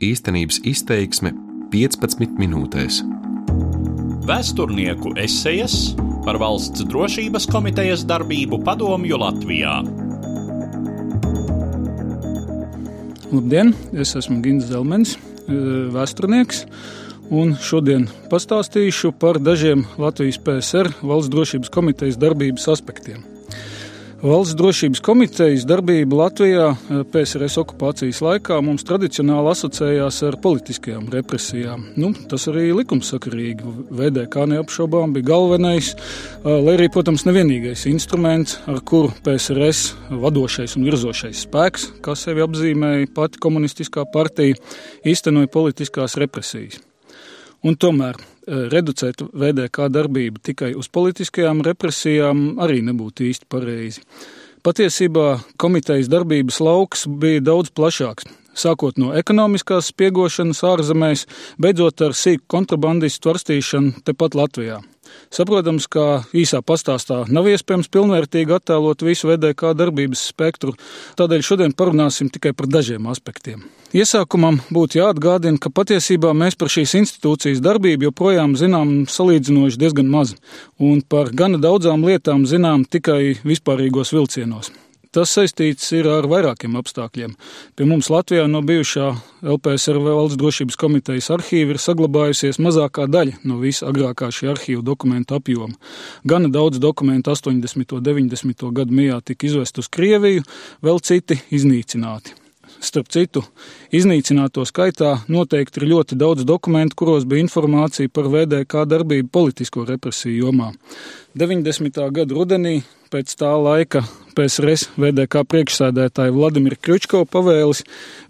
Īstenības izteiksme 15 minūtēs. Vēsturnieku esejas par valsts drošības komitejas darbību padomju Latvijā. Labdien! Es esmu Gins Zelmens, vēsturnieks. Un šodien pastāstīšu par dažiem Latvijas PSR valsts drošības komitejas darbības aspektiem. Valsts drošības komitejas darbība Latvijā eh, PSRS okupācijas laikā mums tradicionāli asociējās ar politiskajām represijām. Nu, tas arī likumsakarīgi. VDK neapšaubām bija galvenais, eh, lai arī, protams, nevienīgais instruments, ar kuru PSRS vadošais un virzošais spēks, kā sevi apzīmēja pati komunistiskā partija, īstenoja politiskās represijas. Un tomēr e, reducēt VDK darbību tikai uz politiskajām represijām arī nebūtu īsti pareizi. Patiesībā komitejas darbības lauks bija daudz plašāks. Sākot no ekonomiskās spiegošanas ārzemēs, beidzot ar sīku kontrabandistu varstīšanu tepat Latvijā. Saprotams, ka īsā pastāstā nav iespējams pilnvērtīgi attēlot visu VDK darbības spektru, tādēļ šodien parunāsim tikai par dažiem aspektiem. Iesākumam būtu jāatgādina, ka patiesībā mēs par šīs institūcijas darbību joprojām zinām salīdzinoši diezgan maz, un par gana daudzām lietām zinām tikai vispārīgos vilcienos. Tas saistīts ar vairākiem apstākļiem. Pie mums Latvijā no bijušā LPSRV valsts drošības komitejas arhīva ir saglabājusies mazākā daļa no visa agrākā šī arhīva dokumentu apjoma. Gana daudz dokumentu 80. un 90. gadu mijā tika izvest uz Krieviju, vēl citi iznīcināti. Starp citu, iznīcināto skaitā noteikti ir ļoti daudz dokumentu, kuros bija informācija par VDK darbību politisko represiju jomā. 90. gada rudenī pēc tā laika PSRS VDK priekšsēdētāja Vladimira Kručkova pavēlis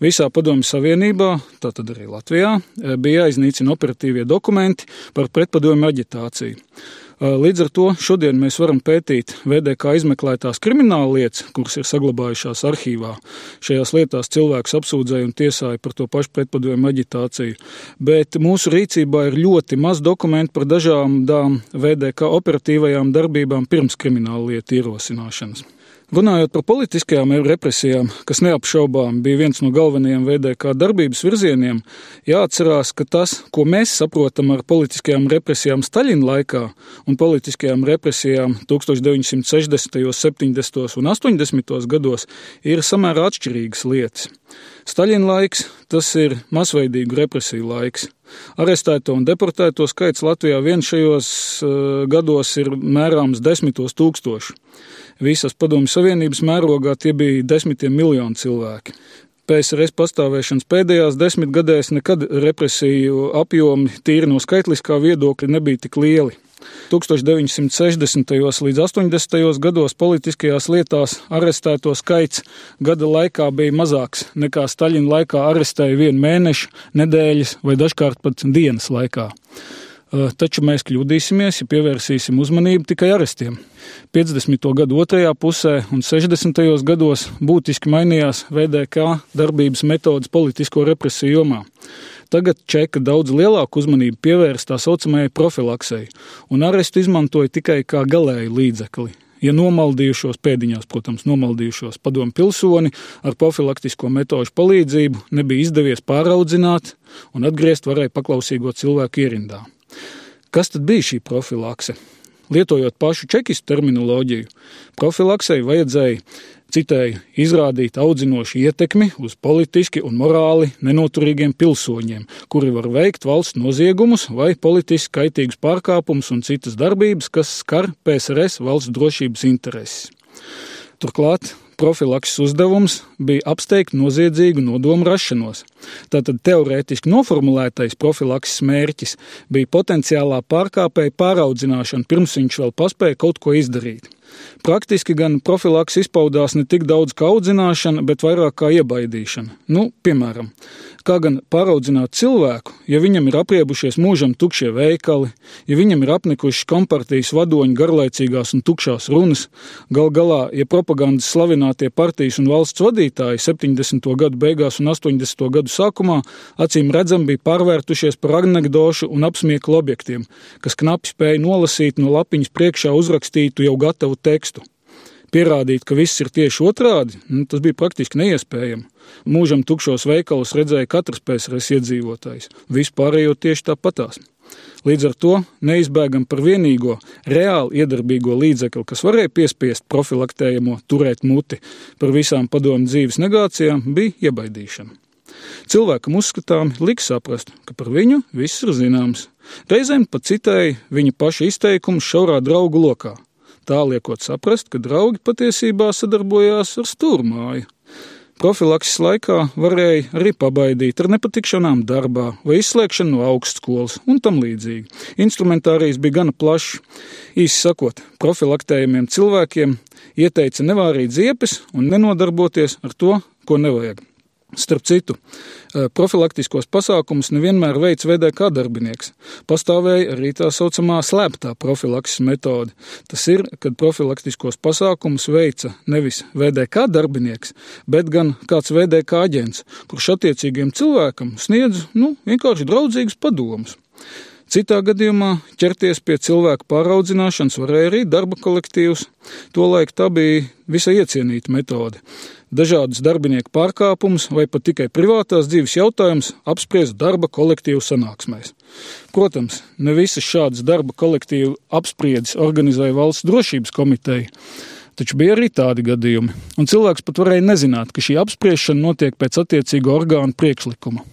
visā Padomju Savienībā, tātad arī Latvijā, bija jāiznīcina operatīvie dokumenti par pretpadomju aģitāciju. Līdz ar to šodien mēs varam pētīt VDK izmeklētās krimināla lietas, kuras ir saglabājušās arhīvā. Šajās lietās cilvēks apsūdzēja un tiesāja par to pašu pretpadojumu aģitāciju, bet mūsu rīcībā ir ļoti maz dokumentu par dažādām VDK operatīvajām darbībām pirms krimināla lietu ierosināšanas. Runājot par politiskajām represijām, kas neapšaubām bija viens no galvenajiem VDK darbības virzieniem, jāatcerās, ka tas, ko mēs saprotam ar politiskajām represijām Staļina laikā un politiskajām represijām 1960., 70. un 80. gados, ir samērā atšķirīgas lietas. Staļina laiks tas ir masveidīgu represiju laiks. Arestēto un deportēto skaits Latvijā vien šajos uh, gados ir mērāms desmitos tūkstoši. Visas padomju savienības mērogā tie bija desmitiem miljoni cilvēki. PSRS pastāvēšanas pēdējās desmitgadēs nekad represiju apjomi tīri no skaitliskā viedokļa nebija tik lieli. 1960. līdz 80. gados politiskajās lietās arestēto skaits gada laikā bija mazāks nekā Staļina laikā arestēja vienu mēnešu, nedēļas vai dažkārt pat dienas laikā. Taču mēs kļūdīsimies, ja pievērsīsim uzmanību tikai arestiem. 50. gadu otrajā pusē un 60. gados būtiski mainījās VDK darbības metodas politisko represiju jomā. Tagad Čeka daudz lielāku uzmanību pievērst tā saucamajai profilaksei, un arestu izmantoja tikai kā galēju līdzekli. Ja nomaldījušos pēdiņās, protams, nomaldījušos padomu pilsoni ar profilaktisko metožu palīdzību nebija izdevies pāraudzināt un atgriezt varēja paklausīgo cilvēku ierindā. Kas tad bija šī profilakse? Lietojot pašu čekistu terminoloģiju, profilaksei vajadzēja, citēju, izrādīt audzinošu ietekmi uz politiski un morāli nenoturīgiem pilsoņiem, kuri var veikt valsts noziegumus vai politiski kaitīgus pārkāpumus un citas darbības, kas skar PSRS valsts drošības intereses. Turklāt profilakses uzdevums bija apsteigt noziedzīgu nodomu rašanos. Tātad teorētiski noformulētais profilakses mērķis bija potenciālā pārkāpēja pāraudzināšana, pirms viņš vēl paspēja kaut ko izdarīt. Praktiski gan profilaks izpaudās ne tik daudz kā audzināšana, bet vairāk kā iebaidīšana. Nu, piemēram, kā gan pāraudzināt cilvēku, ja viņam ir apriebušies mūžam tukšie veikali, ja viņam ir apnikušas kompartijas vadoņu garlaicīgās un tukšās runas, gal galā, ja propagandas slavinātie partijas un valsts vadītāji 70. gadu beigās un 80. gadu sākumā acīm redzam bija pārvērtušies par anekdošu un apsmieklu objektiem, kas knapi spēja nolasīt no lapiņas priekšā uzrakstītu jau gatavu tekstu. Pierādīt, ka viss ir tieši otrādi, nu, tas bija praktiski neiespējami. Mūžam tukšos veikalus redzēja katrs PSRS iedzīvotājs, vispārējo tieši tāpatās. Līdz ar to neizbēgam par vienīgo reāli iedarbīgo līdzekli, kas varēja piespiest profilaktējamo turēt muti par visām padomu dzīves negācijām, bija iebaidīšana. Cilvēkam uzskatām liks saprast, ka par viņu viss ir zināms. Reizēm pat citēja viņa paša izteikumu šaurā draugu lokā, tā liekot saprast, ka draugi patiesībā sadarbojās ar stūrmāju. Profilakses laikā varēja arī pabaidīt ar nepatikšanām darbā vai izslēgšanu no augstskolas un tam līdzīgi. Instrumentārijas bija gana plašs. Īsi sakot, profilaktējumiem cilvēkiem ieteica nevārīt ziepes un nenodarboties ar to, ko nevajag. Starp citu, eh, profilaktiskos pasākumus nevienmēr veids VDK darbinieks. Pastāvēja arī tā saucamā slēptā profilakses metode. Tas ir, kad profilaktiskos pasākumus veica nevis VDK darbinieks, bet gan kāds VDK aģents, kurš attiecīgiem cilvēkam sniedz nu, vienkārši draudzīgus padomus. Citā gadījumā ķerties pie cilvēku pāraudzināšanas varēja arī darba kolektīvs. Tolaik tā bija visai iecienīta metode dažādas darbinieku pārkāpumus vai pat tikai privātās dzīves jautājumus apspriest darba kolektīvu sanāksmēs. Protams, ne visas šādas darba kolektīvu apspriedes organizēja valsts drošības komiteja. Taču bija arī tādi gadījumi, un cilvēks pat varēja nezināt, ka šī apspriešana notiek pēc attiecīgo orgānu priekšlikuma.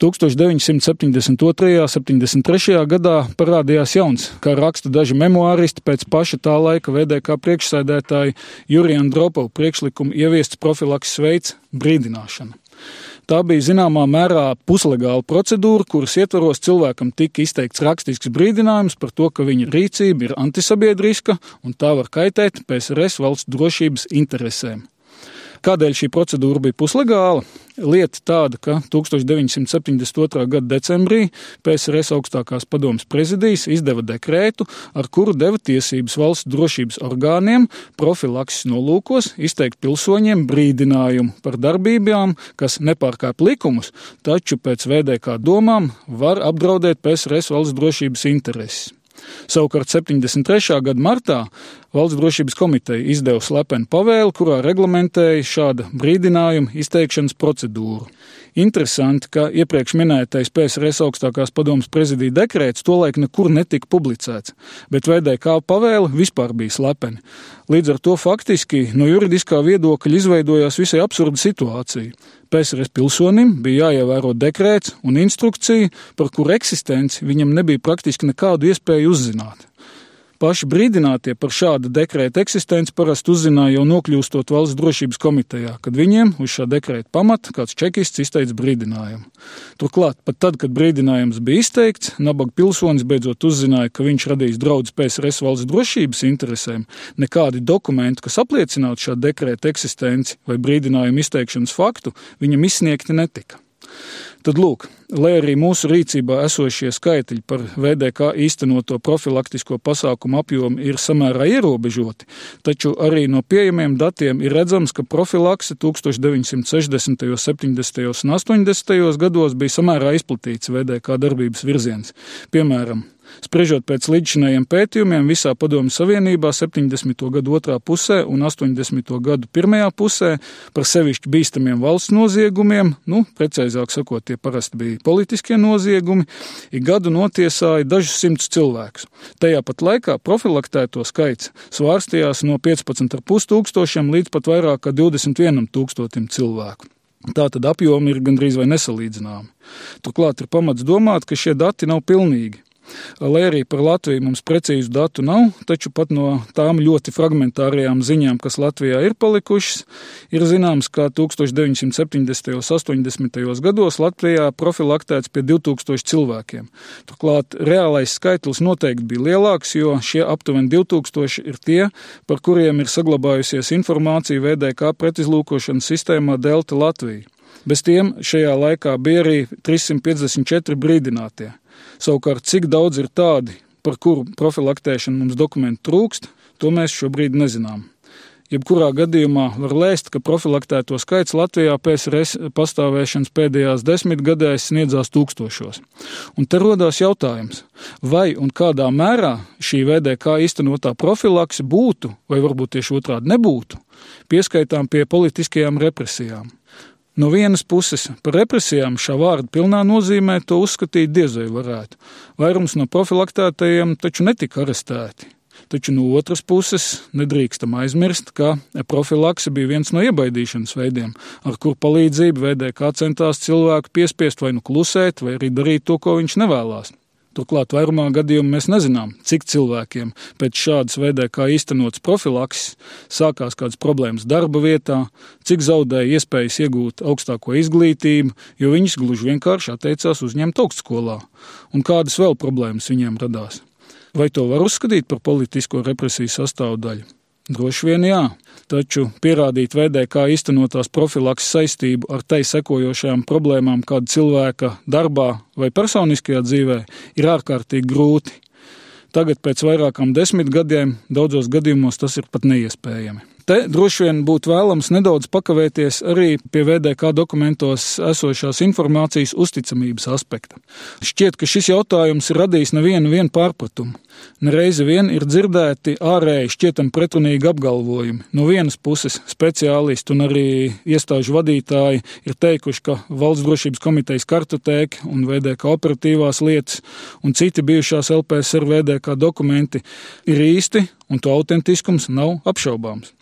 1972. un 73. gadā parādījās jauns, kā raksta daži memoāristi pēc paša tā laika VDK priekšsēdētāja Jurija Andropova priekšlikuma ieviests profilakses veids - brīdināšana. Tā bija zināmā mērā puslegāla procedūra, kuras ietvaros cilvēkam tika izteikts rakstisks brīdinājums par to, ka viņa rīcība ir antisabiedriska un tā var kaitēt PSRS valsts drošības interesēm. Kādēļ šī procedūra bija puslegāla? Lieta tāda, ka 1972. gada decembrī PSRS augstākās padomas prezidijas izdeva dekrētu, ar kuru deva tiesības valsts drošības orgāniem profilakses nolūkos izteikt pilsoņiem brīdinājumu par darbībām, kas nepārkāp likumus, taču pēc VDK domām var apdraudēt PSRS valsts drošības intereses. Savukārt 73. gada martā Valsts drošības komiteja izdeva slepenu pavēli, kurā reglamentēja šāda brīdinājuma izteikšanas procedūru. Interesanti, ka iepriekš minētais PSRS augstākās padomas prezidija dekrēts tolaik nekur netika publicēts, bet VDK pavēle vispār bija slepeni. Līdz ar to faktiski no juridiskā viedokļa izveidojās visai absurda situācija. PSRS pilsonim bija jāievēro dekrēts un instrukcija, par kuru eksistenci viņam nebija praktiski nekādu iespēju uzzināt. Paši brīdinātie par šādu dekrēta eksistenci parasti uzzināja jau nokļūstot valsts drošības komitejā, kad viņiem uz šā dekrēta pamata kāds čekists izteica brīdinājumu. Turklāt, pat tad, kad brīdinājums bija izteikts, nabaga pilsonis beidzot uzzināja, ka viņš radīs draudz PSRS valsts drošības interesēm, nekādi dokumenti, kas apliecinātu šā dekrēta eksistenci vai brīdinājumu izteikšanas faktu, viņam izsniegti netika. Tad, lūk, lai arī mūsu rīcībā esošie skaitļi par VDK īstenoto profilaktisko pasākumu apjomu ir samērā ierobežoti, taču arī no pieejamiem datiem ir redzams, ka profilakse 1960., 70. un 80. gados bija samērā izplatīts VDK darbības virziens. Piemēram, Spriežot pēc līdzinējiem pētījumiem, visā Padomju Savienībā 70. gadu otrā pusē un 80. gadu pirmajā pusē par sevišķi bīstamiem valsts noziegumiem, nu, precīzāk sakot, tie parasti bija politiskie noziegumi, ik gadu notiesāja dažus simtus cilvēkus. Tajā pat laikā profilaktēto skaits svārstījās no 15,5 tūkstošiem līdz pat vairāk kā 21 tūkstotim cilvēku. Tātad apjomi ir gandrīz vai nesalīdzināmi. Turklāt ir pamats domāt, ka šie dati nav pilnīgi. Lai arī par Latviju mums precīzu datu nav, taču pat no tām ļoti fragmentārajām ziņām, kas Latvijā ir palikušas, ir zināms, ka 1970. un 80. gados Latvijā profilaktēts pie 2000 cilvēkiem. Turklāt reālais skaitlis noteikti bija lielāks, jo šie aptuveni 2000 ir tie, par kuriem ir saglabājusies informācija VDK pretizlūkošanas sistēmā Delta Latvija. Bez tiem šajā laikā bija arī 354 brīdinātie. Savukārt, cik daudz ir tādi, par kuru profilaktēšanu mums dokumentu trūkst, to mēs šobrīd nezinām. Jebkurā gadījumā var lēst, ka profilaktēto skaits Latvijā PSRS pastāvēšanas pēdējās desmitgadēs sniedzās tūkstošos. Un te rodās jautājums, vai un kādā mērā šī VDK īstenotā profilakse būtu, vai varbūt tieši otrādi nebūtu, pieskaitām pie politiskajām represijām. No vienas puses, par represijām šā vārda pilnā nozīmē to uzskatīt diez vai varētu. Vairums no profilaktētajiem taču netika arestēti. Taču no otras puses nedrīkstam aizmirst, ka profilakse bija viens no iebaidīšanas veidiem, ar kur palīdzību VDK centās cilvēku piespiest vai nu klusēt, vai arī darīt to, ko viņš nevēlas. Turklāt vairumā gadījumā mēs nezinām, cik cilvēkiem pēc šādas veidē kā īstenots profilakses sākās kādas problēmas darba vietā, cik zaudēja iespējas iegūt augstāko izglītību, jo viņus gluži vienkārši atteicās uzņemt augstskolā, un kādas vēl problēmas viņiem radās. Vai to var uzskatīt par politisko represiju sastāvdaļu? Droši vien jā, taču pierādīt veidē, kā īstenotās profilaks saistību ar tai sekojošajām problēmām kāda cilvēka darbā vai personiskajā dzīvē, ir ārkārtīgi grūti. Tagad, pēc vairākām desmit gadiem, daudzos gadījumos tas ir pat neiespējami. Te droši vien būtu vēlams nedaudz pakavēties arī pie VDK dokumentos esošās informācijas uzticamības aspekta. Šķiet, ka šis jautājums ir radījis nevienu pārpratumu. Nereizi vien ir dzirdēti ārēji šķietam pretrunīgi apgalvojumi. No vienas puses speciālisti un arī iestāžu vadītāji ir teikuši, ka Valsts drošības komitejas kartotēka un VDK operatīvās lietas un citi bijušās LPSR VDK dokumenti ir īsti un to autentiskums nav apšaubāms.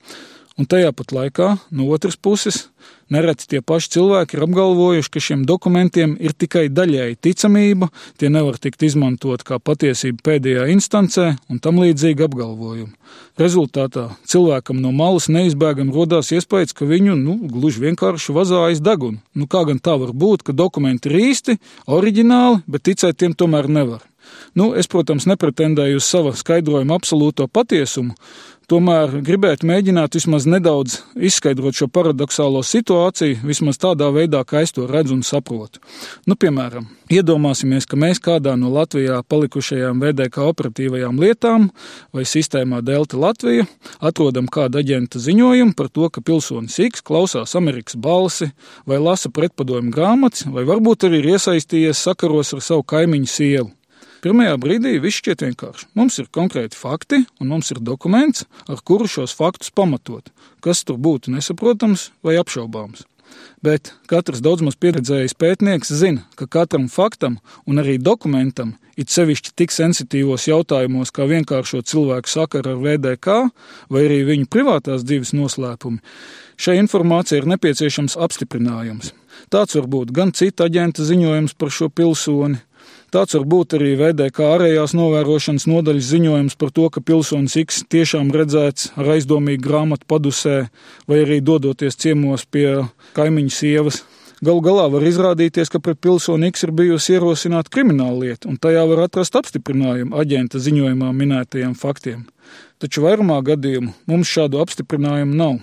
Un tajā pat laikā, no otras puses, nereti tie paši cilvēki ir apgalvojuši, ka šiem dokumentiem ir tikai daļēji ticamība, tie nevar tikt izmantot kā patiesība pēdējā instancē un tam līdzīgi apgalvojumi. Rezultātā cilvēkam no malas neizbēgami rodās iespējas, ka viņu nu, gluži vienkārši vazājas deguna. Nu, kā gan tā var būt, ka dokumenti ir īsti, oriģināli, bet ticēt tiem tomēr nevar. Nu, es, protams, nepretendēju uz sava skaidrojuma absolūto patiesumu, Tomēr gribētu mēģināt vismaz nedaudz izskaidrot šo paradoxālo situāciju, vismaz tādā veidā, kā es to redzu un saprotu. Nu, piemēram, iedomāsimies, ka mēs kādā no Latvijā palikušajām VDK operatīvajām lietām vai sistēmā Delta Latvija atrodam kādu aģenta ziņojumu par to, ka pilsonis X klausās Amerikas balsi vai lasa pretpadomu grāmatas, vai varbūt arī ir iesaistījies sakaros ar savu kaimiņu sievu. Pirmajā brīdī viss šķiet vienkārši. Mums ir konkrēti fakti, un mums ir dokuments, ar kuru šos faktus pamatot, kas tur būtu nesaprotams vai apšaubāms. Bet katrs daudz maz pieredzējis pētnieks zina, ka katram faktam un arī dokumentam, it sevišķi tik sensitīvos jautājumos kā vienkāršo cilvēku sakaru ar VDK vai arī viņu privātās dzīves noslēpumi, šai informācijai ir nepieciešams apstiprinājums. Tāds var būt gan cita aģenta ziņojums par šo pilsoni, Tāds var būt arī kā ārējās novērošanas nodaļas ziņojums par to, ka pilsonis X tiešām redzēts ar aizdomīgu grāmatu padusē vai arī dodoties ciemos pie kaimiņu sievas. Galu galā var izrādīties, ka pret pilsoni X ir bijusi ierosināta krimināla lieta, un tajā var atrast apstiprinājumu aģenta ziņojumā minētajiem faktiem. Taču vairumā gadījumu mums šādu apstiprinājumu nav.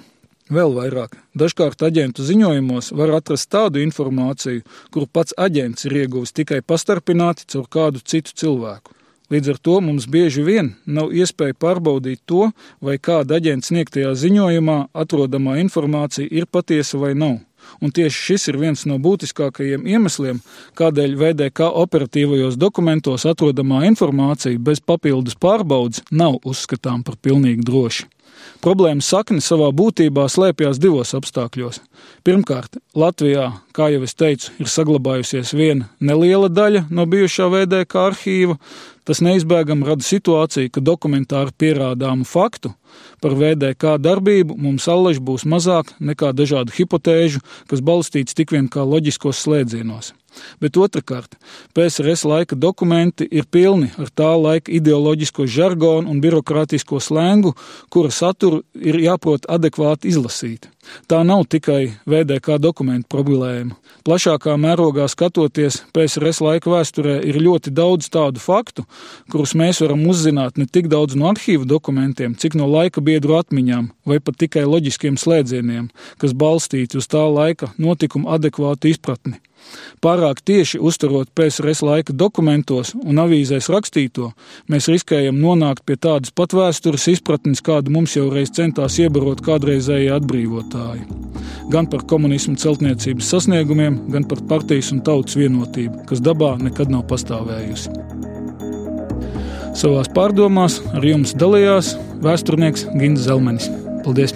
Vēl vairāk, dažkārt aģentu ziņojumos var atrast tādu informāciju, kuru pats aģents ir ieguvis tikai pastarpināti caur kādu citu cilvēku. Līdz ar to mums bieži vien nav iespēja pārbaudīt to, vai kāda aģenta sniegtajā ziņojumā atrodamā informācija ir patiesa vai nav. Un tieši šis ir viens no būtiskākajiem iemesliem, kādēļ VDK operatīvajos dokumentos atrodamā informācija bez papildus pārbaudas nav uzskatām par pilnīgi drošu. Problēmas sakne savā būtībā slēpjas divos apstākļos. Pirmkārt, Latvijā, kā jau es teicu, ir saglabājusies viena neliela daļa no bijušā VDK arhīva. Tas neizbēgami rada situāciju, ka dokumentāri pierādāmu faktu par VDK darbību mums allaž būs mazāk nekā dažādu hipotēžu, kas balstīts tik vien kā loģiskos slēdzienos. Bet otrkārt, PSRS laika dokumenti ir pilni ar tā laika ideoloģisko žargonu un birokrātisko slēngu, kura saturu ir jāprot adekvāti izlasīt. Tā nav tikai VDK dokumentu problēma. Plašākā mērogā skatoties, PSRS laika vēsturē ir ļoti daudz tādu faktu, kurus mēs varam uzzināt ne tik daudz no arhīvu dokumentiem, cik no laika biedru atmiņām vai pat tikai loģiskiem slēdzieniem, kas balstīti uz tā laika notikumu adekvātu izpratni. Pārāk tieši uzturot PSRS laika dokumentos un avīzēs rakstīto, mēs riskējam nonākt pie tādas pat vēstures izpratnes, kādu mums jau reiz centās iebarot kādreizējie atbrīvotāji. Gan par komunismu celtniecības sasniegumiem, gan par partijas un tautas vienotību, kas dabā nekad nav pastāvējusi. Savās pārdomās ar jums dalījās vēsturnieks Gins Zelmenis. Paldies!